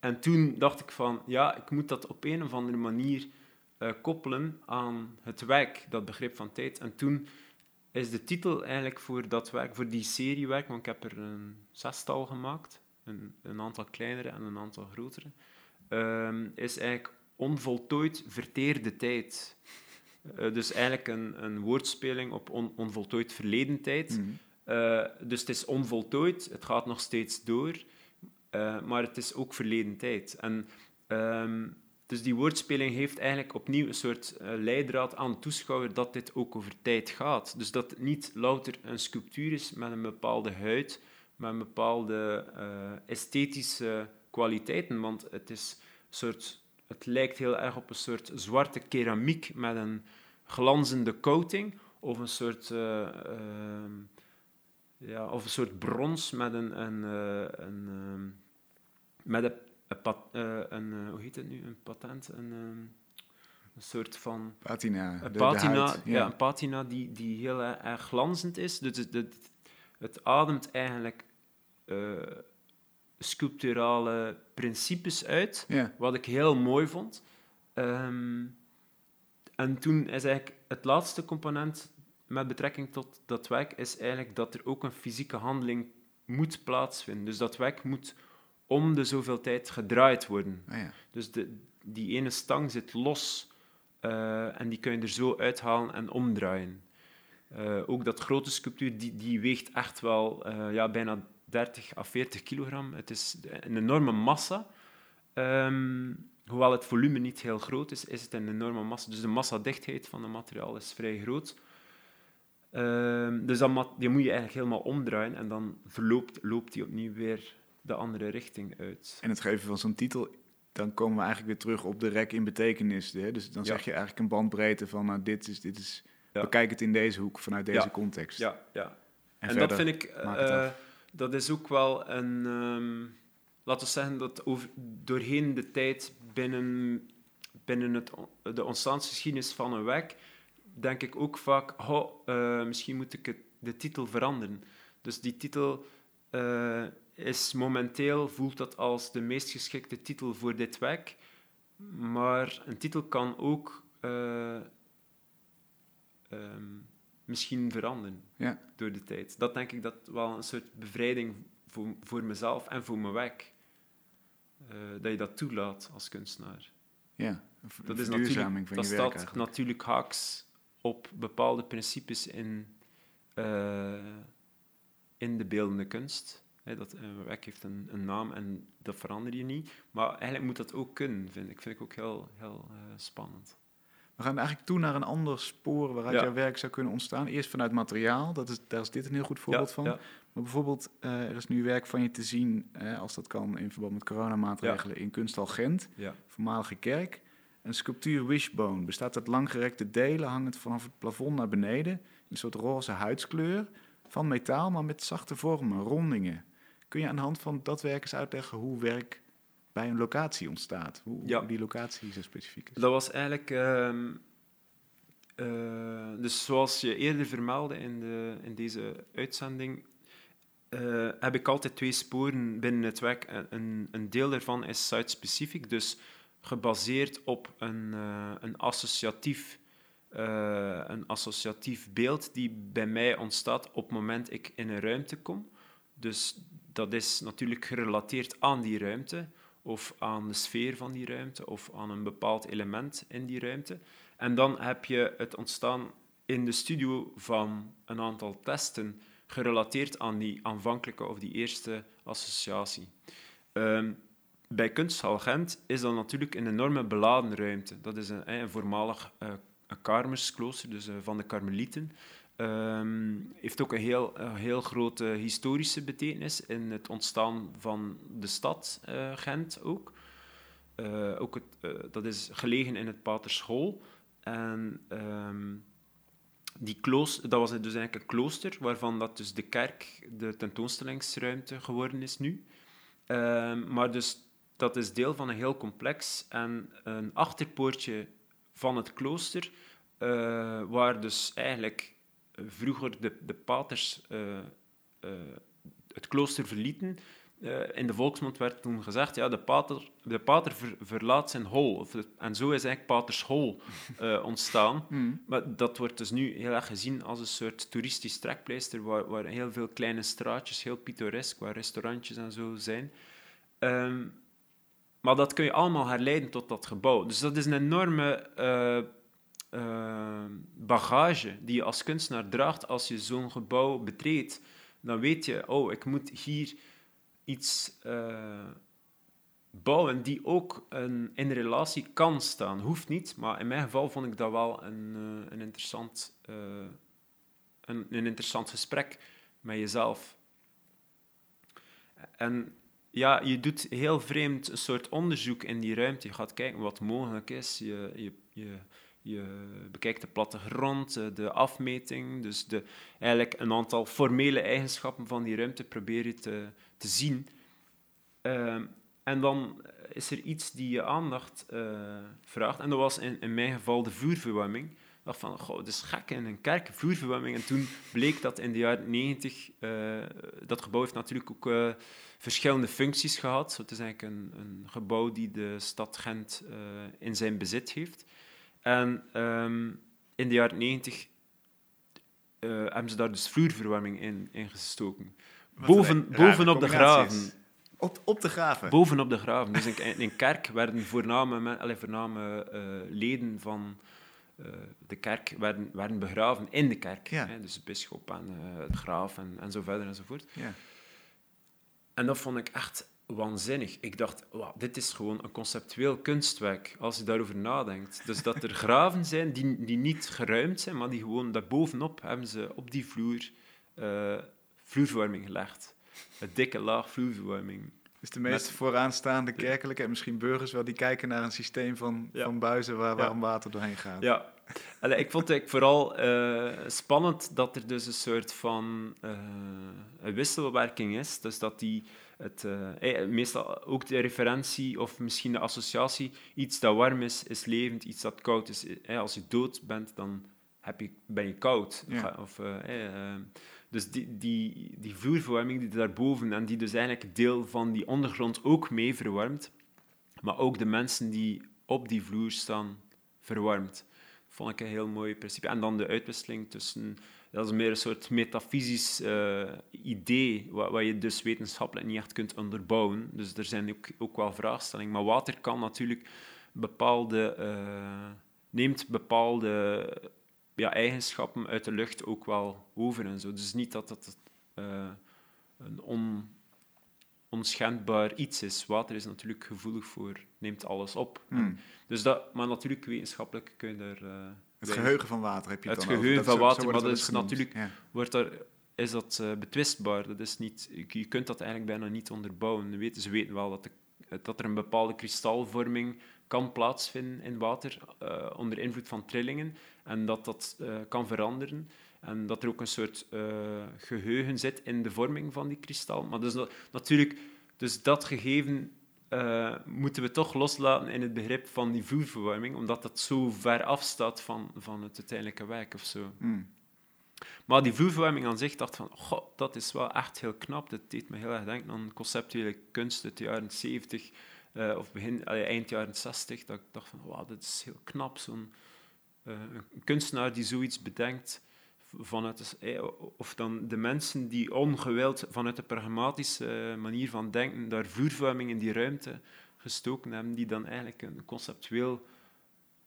En toen dacht ik van, ja, ik moet dat op een of andere manier koppelen aan het werk, dat begrip van tijd. En toen is de titel eigenlijk voor dat werk, voor die seriewerk, want ik heb er een zestal gemaakt, een, een aantal kleinere en een aantal grotere, ehm, is eigenlijk onvoltooid verteerde tijd. Eh, dus eigenlijk een, een woordspeling op on- onvoltooid verleden tijd. Mhm. Eh, dus het is onvoltooid, het gaat nog steeds door, eh, maar het is ook verleden tijd. En, ehm, dus die woordspeling heeft eigenlijk opnieuw een soort eh, leidraad aan de toeschouwer dat dit ook over tijd gaat. Dus dat het niet louter een sculptuur is met een bepaalde huid, met een bepaalde eh, esthetische kwaliteiten, want het, is een soort, het lijkt heel erg op een soort zwarte keramiek met een glanzende coating, of een soort... eh, ehm, ja, of een soort brons met een, een, eh, een, ehm, met een, een, pat- eh, een eh, hoe heet het nu, een patent, een, ehm, een soort van Patina. een de- patina, ja. een patina die, die heel erg, glanzend is. Dus het, het, het ademt eigenlijk eh, sculpturale principes uit, wat ik heel mooi vond. Ehm, en toen is eigenlijk het laatste component met betrekking tot dat werk, is eigenlijk dat er ook een fysieke handeling moet plaatsvinden. Dus dat werk moet om de zoveel tijd gedraaid worden. Ah, ja. Dus de, die ene stang zit los eh, en die kun je er zo uithalen en omdraaien. Eh, ook dat grote sculptuur, die, die weegt echt wel eh, ja, bijna 30 à 40 kilogram. Het is een enorme massa. Ehm, hoewel het volume niet heel groot is, is het een enorme massa. Dus de massadichtheid van het materiaal is vrij groot. Ehm, dus dat die moet je eigenlijk helemaal omdraaien en dan verloopt, loopt die opnieuw weer de andere richting uit. En het geven van zo'n titel, dan komen we eigenlijk weer terug op de rek in betekenis. Hè? Dus dan Ja. zeg je eigenlijk een bandbreedte van, nou, dit is, dit is, Ja. bekijk het in deze hoek, vanuit deze context. Ja, ja. En, En, dat vind ik, eh, dat is ook wel een, ehm, laten we zeggen dat over, doorheen de tijd binnen, binnen het, de ontstaansgeschiedenis van een werk, denk ik ook vaak, oh, misschien moet ik het, de titel veranderen. Dus die titel eh, is momenteel, voelt dat als de meest geschikte titel voor dit werk, maar een titel kan ook eh, ehm, misschien veranderen Ja. door de tijd. Dat denk ik dat wel een soort bevrijding voor, voor mezelf en voor mijn werk. Eh, dat je dat toelaat als kunstenaar. ja, een Dat is natuurlijk, van dat staat eigenlijk. natuurlijk haaks op bepaalde principes in, eh, in de beeldende kunst. Hè, dat, een werk heeft een, een naam en dat verander je niet. Maar eigenlijk moet dat ook kunnen, vind ik. vind ik ook heel, heel eh, spannend. We gaan eigenlijk toe naar een ander spoor waaruit Ja. jouw werk zou kunnen ontstaan. Eerst vanuit materiaal, dat is, daar is dit een heel goed voorbeeld ja, van. ja. Maar bijvoorbeeld, eh, er is nu werk van je te zien, eh, als dat kan in verband met coronamaatregelen, in Kunsthal Gent, voormalige kerk. Een sculptuur Wishbone bestaat uit langgerekte delen, hangend vanaf het plafond naar beneden. Een soort roze huidskleur van metaal, maar met zachte vormen, rondingen. Kun je aan de hand van dat werk eens uitleggen hoe werk bij een locatie ontstaat? Hoe, Ja. die locatie zo specifiek is? Dat was eigenlijk... ehm, eh, dus zoals je eerder vermeldde in, de, in deze uitzending, eh, heb ik altijd twee sporen binnen het werk. En Een, een deel daarvan is site-specifiek, dus gebaseerd op een, eh, een, associatief, eh, een associatief beeld die bij mij ontstaat op het moment ik in een ruimte kom. Dus dat is natuurlijk gerelateerd aan die ruimte, of aan de sfeer van die ruimte, of aan een bepaald element in die ruimte. En dan heb je het ontstaan in de studio van een aantal testen, gerelateerd aan die aanvankelijke of die eerste associatie. Ehm, bij Kunsthal Gent is dat natuurlijk een enorme beladen ruimte. Dat is een, voormalig eh een Karmersklooster, dus eh, van de Karmelieten. Ehm, heeft ook een heel, heel grote historische betekenis in het ontstaan van de stad eh, Gent ook. Eh, ook het, eh, dat is gelegen in het Paterschool. En ehm, die klooster, dat was dus eigenlijk een klooster, waarvan dat dus de kerk de tentoonstellingsruimte geworden is nu. Ehm, maar dus dat is deel van een heel complex en een achterpoortje van het klooster, waar dus eigenlijk vroeger de, de paters eh, eh, het klooster verlieten. Eh, in de volksmond werd toen gezegd, ja, de pater, de pater ver- verlaat zijn hol. En zo is eigenlijk Paters Hol eh, ontstaan. Hmm. Maar dat wordt dus nu heel erg gezien als een soort toeristisch trekpleister, waar, waar heel veel kleine straatjes, heel pittoresk, waar restaurantjes en zo zijn. Ehm, maar dat kun je allemaal herleiden tot dat gebouw. Dus dat is een enorme eh, eh, bagage die je als kunstenaar draagt als je zo'n gebouw betreedt. Dan weet je, oh, ik moet hier iets eh, bouwen die ook een, in relatie kan staan. Hoeft niet, maar in mijn geval vond ik dat wel een, eh, een, interessant, eh, een, een interessant gesprek met jezelf. En ja, je doet heel vreemd een soort onderzoek in die ruimte. Je gaat kijken wat mogelijk is. Je, je, je, je bekijkt de plattegrond, eh, de afmeting, dus de, eigenlijk een aantal formele eigenschappen van die ruimte probeer je te, te zien. Ehm, en dan is er iets die je aandacht eh, vraagt. En dat was in, mijn geval de vloerverwarming. Ik dacht van, goh, het is gek in een kerk, vloerverwarming. En toen bleek dat in de jaren 90, eh, dat gebouw heeft natuurlijk ook verschillende functies gehad. Het is eigenlijk een, een gebouw die de stad Gent in zijn bezit heeft. En ehm, in de jaren 90 eh, hebben ze daar dus vloerverwarming in, in gestoken. Wat Boven, bovenop de graven. Op, op de graven. Bovenop de graven. Dus in, in een kerk werden voorname, men- allee, voorname eh, leden van eh, de kerk werden, werden begraven in de kerk. Ja. Hè? Dus de bisschop en het graaf en, en zo verder enzovoort. ja. En dat vond ik echt waanzinnig. Ik dacht, wauw, dit is gewoon een conceptueel kunstwerk, als je daarover nadenkt. Dus dat er graven zijn die, die niet geruimd zijn, maar die gewoon daarbovenop hebben ze op die vloer eh, vloerverwarming gelegd. Een dikke laag vloerverwarming. Dus de meest Met- vooraanstaande kerkelijke en misschien burgers wel, die kijken naar een systeem van, Ja. van buizen waar Ja. warm water doorheen gaat. Ja, Allee, ik vond het vooral eh, spannend dat er dus een soort van eh, een wisselwerking is. Dus dat die het, eh, eh, meestal ook de referentie of misschien de associatie, iets dat warm is, is levend, iets dat koud is. Eh, als je dood bent, dan heb je, ben je koud. Ja. Of, eh, eh, eh, dus die, die, die vloerverwarming die daarboven, en die dus eigenlijk deel van die ondergrond ook mee verwarmt, maar ook de mensen die op die vloer staan verwarmt. Vond ik een heel mooi principe. En dan de uitwisseling tussen... Dat is meer een soort metafysisch eh, idee, wat, wat je dus wetenschappelijk niet echt kunt onderbouwen. Dus er zijn ook, ook wel vraagstellingen. Maar water kan natuurlijk bepaalde... eh, neemt bepaalde ja, eigenschappen uit de lucht ook wel over en zo. Dus niet dat dat eh, een on, onschendbaar iets is. Water is natuurlijk gevoelig voor, neemt alles op. Hmm. Dus dat, maar natuurlijk, wetenschappelijk kun je daar... het geheugen van water heb je het dan geheugen van water, zo maar dat het is genoemd. natuurlijk, Ja. wordt daar, is dat uh, betwistbaar. Dat is niet, je kunt dat eigenlijk bijna niet onderbouwen. Weten, ze weten wel dat, de, dat er een bepaalde kristalvorming kan plaatsvinden in water uh, onder invloed van trillingen en dat dat uh, kan veranderen. En dat er ook een soort geheugen zit in de vorming van die kristal. Maar dus dat, natuurlijk, dus dat gegeven uh, moeten we toch loslaten in het begrip van die vloerverwarming, omdat dat zo ver afstaat van, van het uiteindelijke werk of zo. Hmm. Maar die vloerverwarming aan zich dacht van, goh, dat is wel echt heel knap. Dat deed me heel erg denken aan conceptuele kunst uit de jaren 70 uh, of begin, allee, eind jaren 60. Dat ik dacht van, wauw, dat is heel knap. Zo'n uh, een kunstenaar die zoiets bedenkt vanuit de, of dan de mensen die ongewild vanuit de pragmatische manier van denken daar vloervorming in die ruimte gestoken hebben, die dan eigenlijk een conceptueel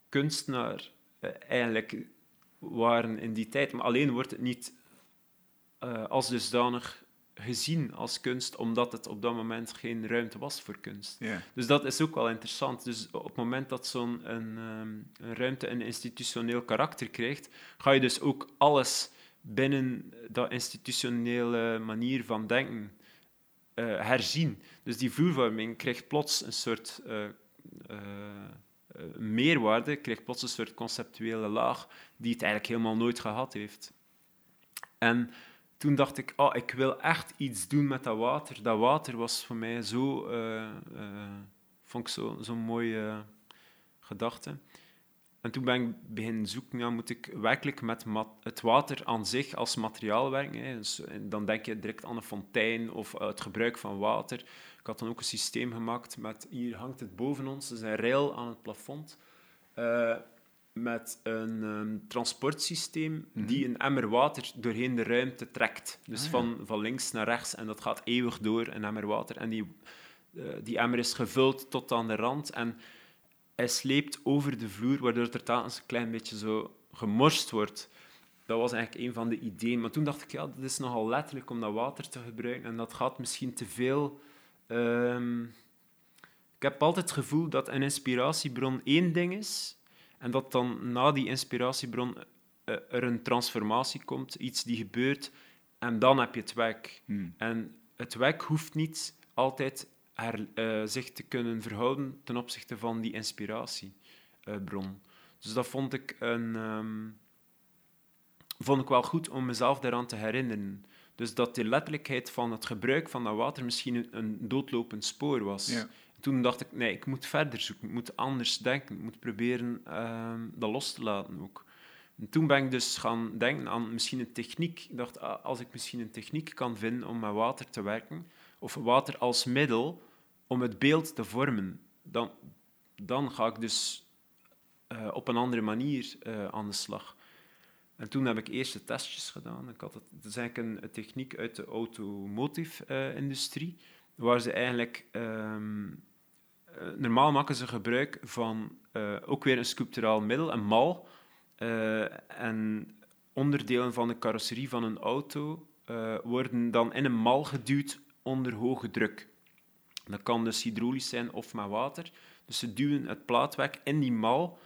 kunstenaar uh, eigenlijk waren in die tijd. Maar alleen wordt het niet als dusdanig gezien als kunst, omdat het op dat moment geen ruimte was voor kunst. Yeah. Dus dat is ook wel interessant. Dus op het moment dat zo'n een, um, een ruimte een institutioneel karakter krijgt, ga je dus ook alles binnen dat institutionele manier van denken uh, herzien. Dus die vloervorming krijgt plots een soort uh, meerwaarde, krijgt plots een soort conceptuele laag die het eigenlijk helemaal nooit gehad heeft. En toen dacht ik, oh, ik wil echt iets doen met dat water. Dat water was voor mij zo, uh, uh, vond ik zo'n zo mooie gedachte. En toen ben ik beginnen zoeken, ja, moet ik werkelijk met het water aan zich als materiaal werken? Hè? Dus, dan denk je direct aan een fontein of het gebruik van water. Ik had dan ook een systeem gemaakt met, hier hangt het boven ons, dus een rail aan het plafond. Met een um, transportsysteem mm -hmm. die een emmer water doorheen de ruimte trekt. Dus ah, ja. van, van links naar rechts en dat gaat eeuwig door, een emmer water. En die, uh, die emmer is gevuld tot aan de rand en hij sleept over de vloer, waardoor het er telkens een klein beetje zo gemorst wordt. Dat was eigenlijk een van de ideeën. Maar toen dacht ik, ja, dat is nogal letterlijk om dat water te gebruiken en dat gaat misschien te veel... Um, ik heb altijd het gevoel dat een inspiratiebron één ding is en dat dan na die inspiratiebron er een transformatie komt, iets die gebeurt, en dan heb je het werk. Hmm. En het werk hoeft niet altijd her, uh, zich te kunnen verhouden ten opzichte van die inspiratiebron. dus dat vond ik, een, um, vond ik wel goed om mezelf daaraan te herinneren. Dus dat de letterlijkheid van het gebruik van dat water misschien een, een doodlopend spoor was. Ja toen dacht ik, nee, ik moet verder zoeken, ik moet anders denken, ik moet proberen uh, dat los te laten ook. En toen ben ik dus gaan denken aan misschien een techniek. Ik dacht, ah, als ik misschien een techniek kan vinden om met water te werken, of water als middel om het beeld te vormen, dan, dan ga ik dus uh, op een andere manier uh, aan de slag. En toen heb ik eerste testjes gedaan. Ik had het, het is eigenlijk een, techniek uit de automotive-industrie, waar ze eigenlijk... Um, normaal maken ze gebruik van uh, ook weer een sculpturaal middel, een mal. Uh, en onderdelen van de carrosserie van een auto worden dan in een mal geduwd onder hoge druk. Dat kan dus hydraulisch zijn of met water. Dus ze duwen het plaatwerk in die mal.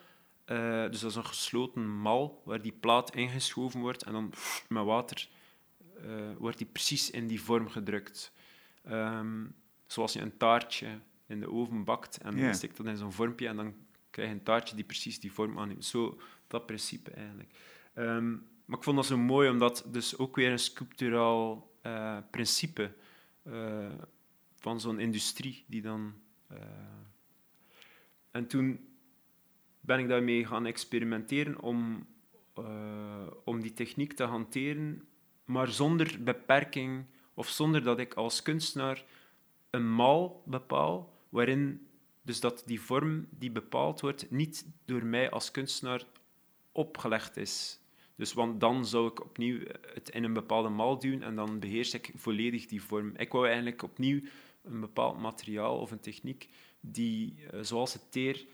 dus dat is een gesloten mal waar die plaat ingeschoven wordt en dan met water wordt die precies in die vorm gedrukt. Um, zoals je een taartje in de oven bakt en dan steekt dat in zo'n vormpje en dan krijg je een taartje die precies die vorm aanneemt. Zo, dat principe eigenlijk. Ehm, maar ik vond dat zo mooi, omdat dus ook weer een sculpturaal eh, principe eh, van zo'n industrie die dan... eh, en toen ben ik daarmee gaan experimenteren om, om die techniek te hanteren, maar zonder beperking of zonder dat ik als kunstenaar een mal bepaal, waarin dus dat die vorm die bepaald wordt niet door mij als kunstenaar opgelegd is. Dus want dan zou ik opnieuw het in een bepaalde mal duwen en dan beheers ik volledig die vorm. Ik wou eigenlijk opnieuw een bepaald materiaal of een techniek die, eh, zoals het teer,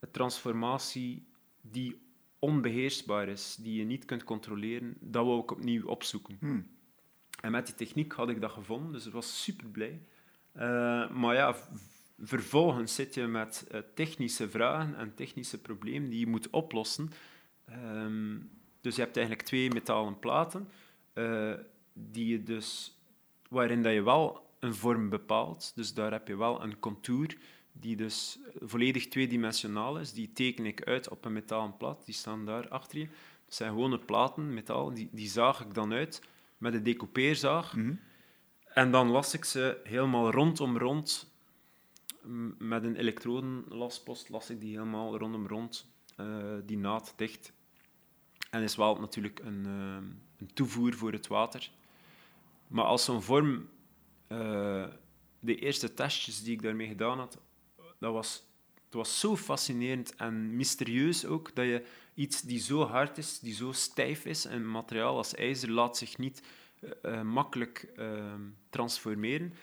een transformatie die onbeheersbaar is, die je niet kunt controleren, dat wou ik opnieuw opzoeken. Hmm. En met die techniek had ik dat gevonden, dus ik was super blij. Eh, maar ja, vervolgens zit je met eh, technische vragen en technische problemen die je moet oplossen. Ehm, dus je hebt eigenlijk twee metalen platen, eh, die je dus, waarin dat je wel een vorm bepaalt. Dus daar heb je wel een contour die dus volledig tweedimensionaal is. Die teken ik uit op een metalen plaat, die staan daar achter je. Dat zijn gewone platen, metaal, die, die zaag ik dan uit met een decoupeerzaag. Mhm. En dan las ik ze helemaal rondom rond. Met een elektrodenlaspost las ik die helemaal rondom rond, eh, die naad dicht. En is wel natuurlijk een, eh, een toevoer voor het water. Maar als zo'n vorm, eh, de eerste testjes die ik daarmee gedaan had, dat was, het was zo fascinerend en mysterieus ook, dat je iets die zo hard is, die zo stijf is, en materiaal als ijzer laat zich niet makkelijk transformeren,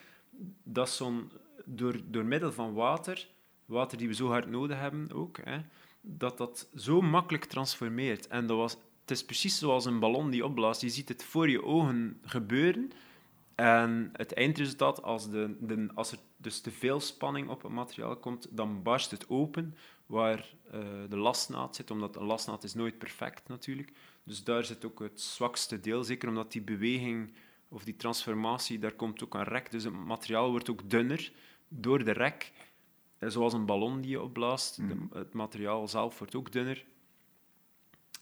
dat zo'n, door, door middel van water, water die we zo hard nodig hebben ook, hè, dat dat zo makkelijk transformeert. En dat was, het is precies zoals een ballon die opblaast. Je ziet het voor je ogen gebeuren. En het eindresultaat, als, de, de, als er dus te veel spanning op het materiaal komt, dan barst het open waar eh, de lasnaad zit, omdat een lasnaad is nooit perfect natuurlijk. Dus daar zit ook het zwakste deel, zeker omdat die beweging of die transformatie, daar komt ook een rek. Dus het materiaal wordt ook dunner door de rek. Zoals een ballon die je opblaast. De- Mhm. het materiaal zelf wordt ook dunner.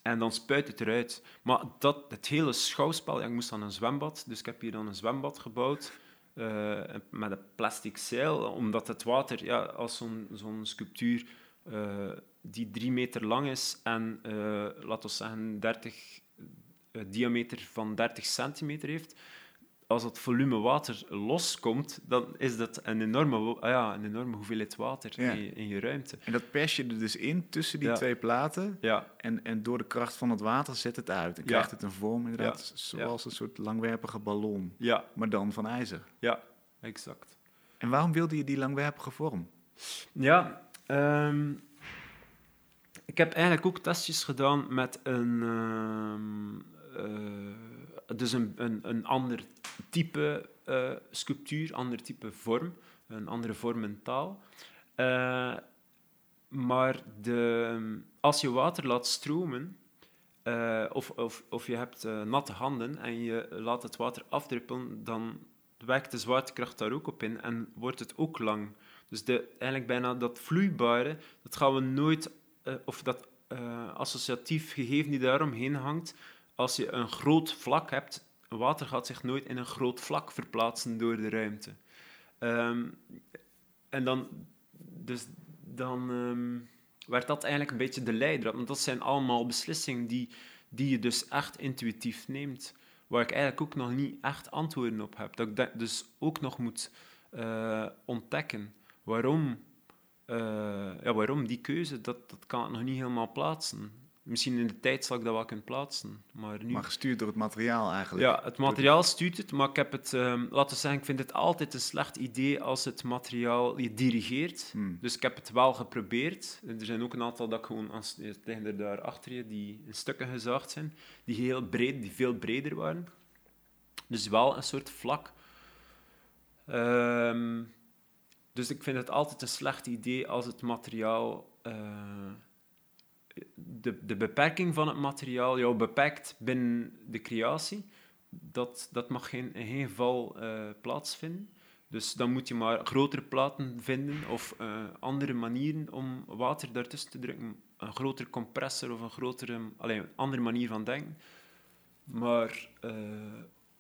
En dan spuit het eruit. Maar dat, het hele schouwspel... Ja, ik moest aan een zwembad, dus ik heb hier dan een zwembad gebouwd. eh, met een plastic zeil, omdat het water, ja, als zo'n zo'n sculptuur eh, die drie meter lang is en, eh, laten we zeggen, 30, eh, diameter van 30 centimeter heeft, als het volume water loskomt, dan is dat een enorme, ah ja, een enorme hoeveelheid water Ja. in, je, in je ruimte. En dat pers je er dus in tussen die Ja. twee platen. Ja, En, en door de kracht van het water zet het uit. Ja. krijgt het een vorm, inderdaad, zoals een soort langwerpige ballon. ja, Maar dan van ijzer. ja, exact. En waarom wilde je die langwerpige vorm? Ja, ehm, ik heb eigenlijk ook testjes gedaan met een, ehm, eh, dus een, een, een ander type eh, sculptuur, ander type vorm, een andere vorm en taal. Eh, maar de, als je water laat stromen, eh, of, of, of je hebt natte handen en je laat het water afdruppelen, dan werkt de zwaartekracht daar ook op in en wordt het ook lang. Dus de, eigenlijk bijna dat vloeibare, dat gaan we nooit, of dat associatief gegeven die daaromheen hangt, als je een groot vlak hebt, water gaat zich nooit in een groot vlak verplaatsen door de ruimte. Ehm, en dan, dus dan ehm, werd dat eigenlijk een beetje de leidraad. Want dat zijn allemaal beslissingen die, die je dus echt intuïtief neemt, waar ik eigenlijk ook nog niet echt antwoorden op heb. Dat ik dat dus ook nog moet eh, ontdekken. Waarom, eh, ja, waarom die keuze, dat, dat kan ik nog niet helemaal plaatsen. Misschien in de tijd zal ik dat wel kunnen plaatsen, maar nu... Maar gestuurd door het materiaal eigenlijk. Ja, het materiaal stuurt het, maar ik heb het, ehm, laten we zeggen, ik vind het altijd een slecht idee als het materiaal je dirigeert. Hmm. Dus ik heb het wel geprobeerd. Er zijn ook een aantal dat ik gewoon, als, die liggen er daar achter je, die in stukken gezaagd zijn, die heel breed, die veel breder waren. Dus wel een soort vlak. Ehm, dus ik vind het altijd een slecht idee als het materiaal eh, de, de beperking van het materiaal jou beperkt binnen de creatie, dat, dat mag geen, in geen geval eh, plaatsvinden. Dus dan moet je maar grotere platen vinden of eh, andere manieren om water daartussen te drukken. Een grotere compressor of een grotere, allee, een andere manier van denken. Maar eh,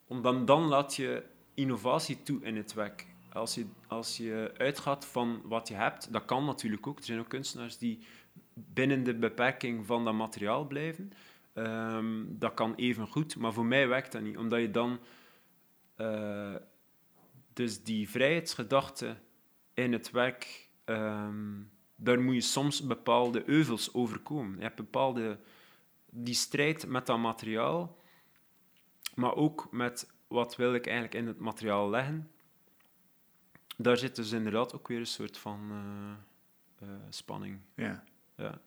om dan, dan laat je innovatie toe in het werk. Als je, als je uitgaat van wat je hebt, dat kan natuurlijk ook. Er zijn ook kunstenaars die binnen de beperking van dat materiaal blijven. Ehm, dat kan even goed, maar voor mij werkt dat niet, omdat je dan eh, dus die vrijheidsgedachte in het werk, ehm, daar moet je soms bepaalde euvels overkomen. Je hebt bepaalde die strijd met dat materiaal, maar ook met wat wil ik eigenlijk in het materiaal leggen. Daar zit dus inderdaad ook weer een soort van eh, eh, spanning. Ja. Ja.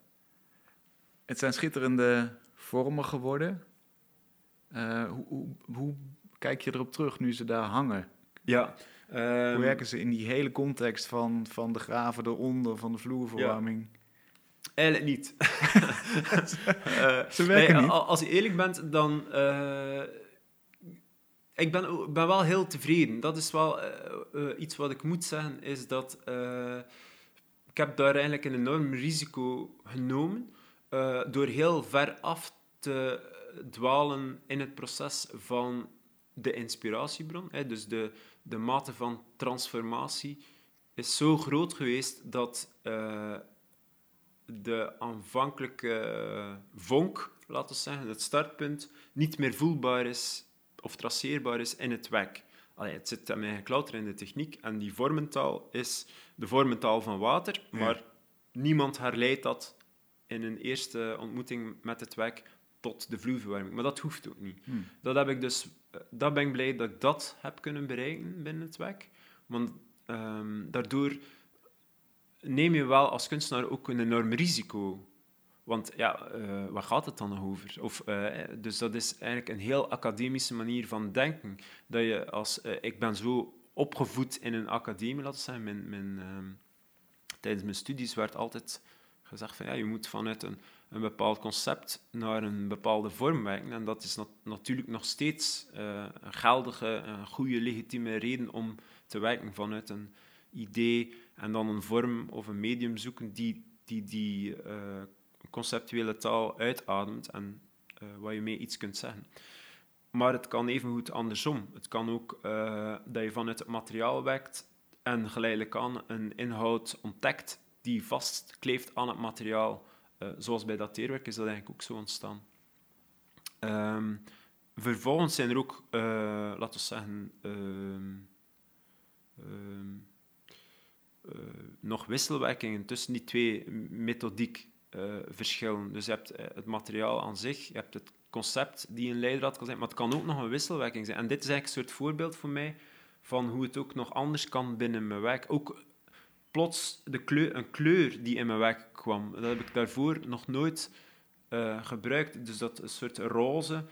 Het zijn schitterende vormen geworden. Eh, hoe, hoe, hoe kijk je erop terug nu ze daar hangen? Ja. Hoe ehm, werken ze in die hele context van, van de graven eronder, van de vloerverwarming? Eigenlijk niet. Eh, Ze werken nee, niet. Als je eerlijk bent, dan... eh, ik ben, ben wel heel tevreden. Dat is wel iets wat ik moet zeggen, is dat... ik heb daar eigenlijk een enorm risico genomen eh, door heel ver af te dwalen in het proces van de inspiratiebron. Hè. Dus de, de mate van transformatie is zo groot geweest dat eh, de aanvankelijke vonk, laten we zeggen, het startpunt, niet meer voelbaar is of traceerbaar is in het werk. Allee, het zit eigenlijk louter in de techniek en die vormentaal is de vormentaal van water, Ja. maar niemand herleidt dat in een eerste ontmoeting met het werk tot de vloerverwarming. Maar dat hoeft ook niet. Hmm. Dat, heb ik dus, eh, dat ben ik blij dat ik dat heb kunnen bereiken binnen het werk. Want ehm, daardoor neem je wel als kunstenaar ook een enorm risico. Want ja, eh, waar gaat het dan over? Of, eh, dus dat is eigenlijk een heel academische manier van denken. Dat je als, eh, ik ben zo opgevoed in een academie, laten we zeggen. Mijn, ehm, tijdens mijn studies werd altijd gezegd van ja, je moet vanuit een, een bepaald concept naar een bepaalde vorm werken. En dat is nat- natuurlijk nog steeds een geldige, een goede, legitieme reden om te werken vanuit een idee en dan een vorm of een medium zoeken die die, die conceptuele taal uitademt en eh, waar je mee iets kunt zeggen. Maar het kan evengoed andersom. Het kan ook eh, dat je vanuit het materiaal werkt en geleidelijk aan een inhoud ontdekt die vastkleeft aan het materiaal. Eh, zoals bij dat teerwerk is dat eigenlijk ook zo ontstaan. Ehm, vervolgens zijn er ook, laten we zeggen, ehm, ehm, eh, nog wisselwerkingen tussen die twee methodiek eh, verschillen. Dus je hebt eh, het materiaal aan zich, je hebt het concept die een leidraad kan zijn, maar het kan ook nog een wisselwerking zijn. En dit is eigenlijk een soort voorbeeld voor mij van hoe het ook nog anders kan binnen mijn werk. Ook plots de kleur, een kleur die in mijn werk kwam, dat heb ik daarvoor nog nooit eh, gebruikt. Dus dat een soort roze,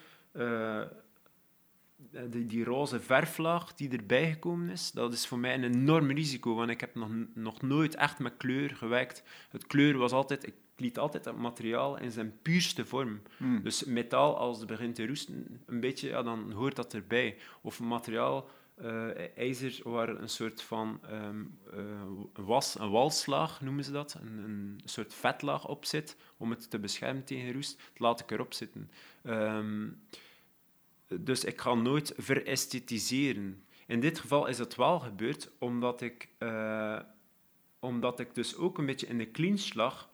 die, die roze verflaag die erbij gekomen is, dat is voor mij een enorm risico, want ik heb nog, nog nooit echt met kleur gewerkt. Het kleur was altijd, liet altijd het materiaal in zijn puurste vorm. Hmm. Dus metaal, als het begint te roesten, een beetje, ja, dan hoort dat erbij. Of materiaal, eh, ijzer, waar een soort van ehm, eh, was, een walslaag noemen ze dat, een, een soort vetlaag op zit, om het te beschermen tegen roest, dat laat ik erop zitten. Ehm, dus ik ga nooit veresthetiseren. In dit geval is het wel gebeurd, omdat ik, eh, omdat ik dus ook een beetje in de clinch lag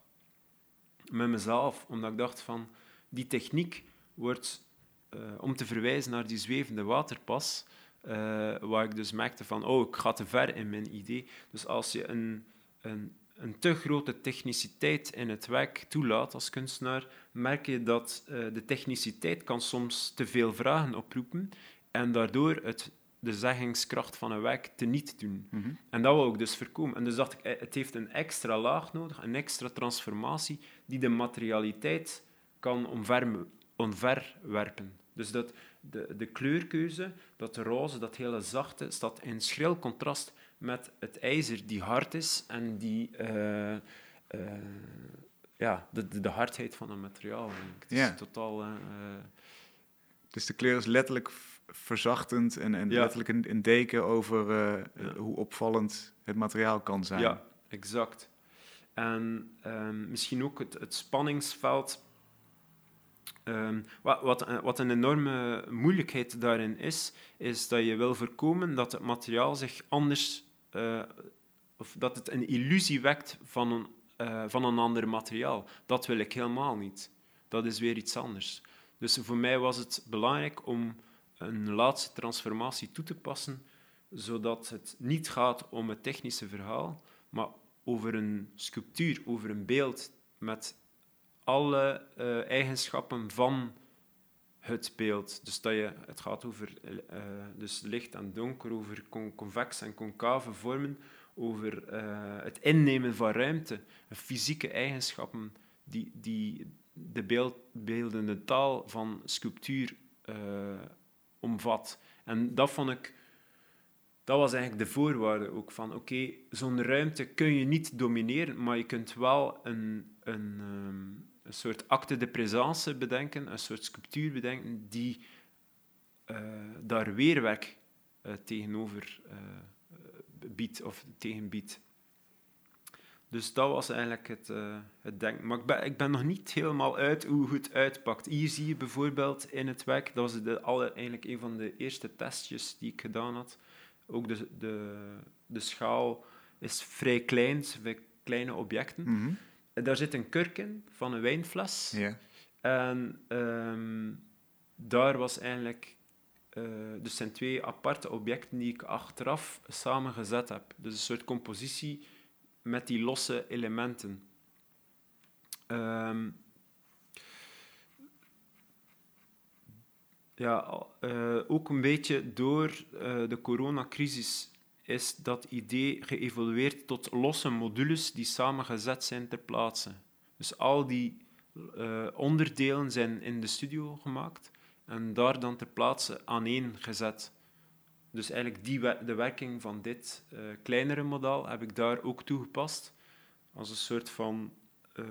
met mezelf. Omdat ik dacht van, die techniek wordt, eh, om te verwijzen naar die zwevende waterpas, eh, waar ik dus merkte van, oh, ik ga te ver in mijn idee. Dus als je een, een, een te grote techniciteit in het werk toelaat als kunstenaar, merk je dat eh, de techniciteit kan soms te veel vragen oproepen en daardoor het, de zeggingskracht van een werk teniet doen. Mhm. En dat wou ik dus voorkomen. En dus dacht ik, eh, het heeft een extra laag nodig, een extra transformatie, die de materialiteit kan omver, omverwerpen. Dus dat de, de kleurkeuze, dat roze, dat hele zachte, staat in schril contrast met het ijzer die hard is en die... eh, eh, ja, de, de, de hardheid van het materiaal. Het is Ja. totaal... Dus de kleur is letterlijk verzachtend en, en Ja. letterlijk een, een deken over eh, Ja. hoe opvallend het materiaal kan zijn. Ja, exact. En ehm, misschien ook het, het spanningsveld. Ehm, wat, wat, een- wat een enorme moeilijkheid daarin is, is dat je wil voorkomen dat het materiaal zich anders, eh, of dat het een illusie wekt van een, eh, van een ander materiaal. Dat wil ik helemaal niet. Dat is weer iets anders. Dus voor mij was het belangrijk om een laatste transformatie toe te passen, zodat het niet gaat om het technische verhaal, maar over een sculptuur, over een beeld met alle eh, eigenschappen van het beeld. Dus dat je, het gaat over eh, dus licht en donker, over con- convex en concave vormen, over eh, het innemen van ruimte, fysieke eigenschappen die, die de beeld, beeldende taal van sculptuur omvat. En dat vond ik dat was eigenlijk de voorwaarde ook van, oké, zo'n ruimte kun je niet domineren, maar je kunt wel een, een, ehm, een soort acte de présence bedenken, een soort sculptuur bedenken die uh, daar weerwerk uh, tegenover uh, biedt of tegenbiedt. Dus dat was eigenlijk het, uh, het denken. Maar ik ben, ik ben nog niet helemaal uit hoe het uitpakt. Hier zie je bijvoorbeeld in het werk, dat was de, alle, eigenlijk een van de eerste testjes die ik gedaan had. Ook de, de, de schaal is vrij klein, vrij kleine objecten. Mhm. En daar zit een kurk in van een wijnfles. En ehm, daar was eigenlijk... Uh, dus zijn twee aparte objecten die ik achteraf samengezet heb. Dus een soort compositie met die losse elementen. Um, ja, uh, ook een beetje door uh, de coronacrisis is dat idee geëvolueerd tot losse modules die samengezet zijn ter plaatse. Dus al die uh, onderdelen zijn in de studio gemaakt en daar dan ter plaatse aaneen gezet. Dus eigenlijk die, de werking van dit uh, kleinere model heb ik daar ook toegepast als een soort van uh,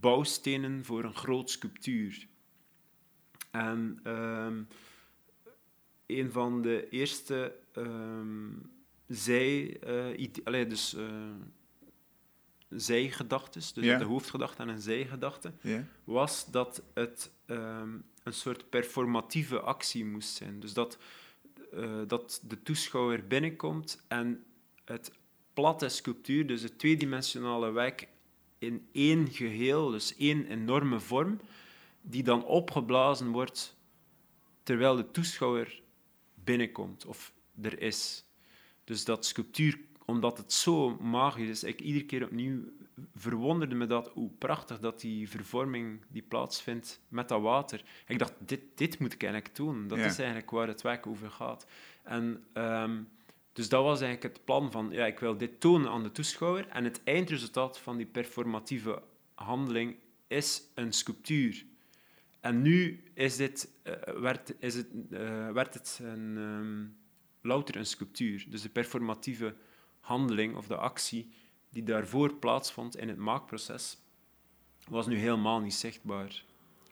bouwstenen voor een groot sculptuur. En um, een van de eerste um, zij, uh, allee, dus, zijgedachtes, dus Ja. de hoofdgedachte en een zijgedachte, was dat het um, een soort performatieve actie moest zijn. Dus dat uh, dat de toeschouwer binnenkomt en het platte sculptuur, dus het tweedimensionale werk, in één geheel, dus één enorme vorm, die dan opgeblazen wordt terwijl de toeschouwer binnenkomt of er is. Dus dat sculptuur, omdat het zo magisch is, ik iedere keer opnieuw verwonderde me dat hoe prachtig dat die vervorming die plaatsvindt met dat water. Ik dacht, dit, dit moet ik eigenlijk doen. Dat Ja. is eigenlijk waar het werk over gaat. En ehm, dus dat was eigenlijk het plan van, ja, ik wil dit tonen aan de toeschouwer. En het eindresultaat van die performatieve handeling is een sculptuur. En nu is dit, eh, werd, is het, eh, werd het een, ehm, louter een sculptuur. Dus de performatieve handeling of de actie die daarvoor plaatsvond in het maakproces, was nu helemaal niet zichtbaar.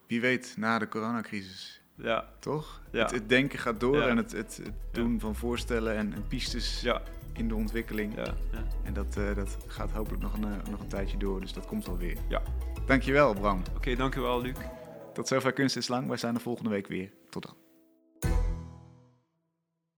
Wie weet, na de coronacrisis, Ja, toch? Ja. Het, het denken gaat door Ja. en het, het, het doen van voorstellen en, en pistes ja, in de ontwikkeling. ja. ja. En dat, eh, dat gaat hopelijk nog een, eh, nog een tijdje door, dus dat komt alweer. Ja. Dankjewel, Bram. Oké, dankjewel, Luc. Tot zover Kunst is Lang. Wij zijn er volgende week weer. Tot dan.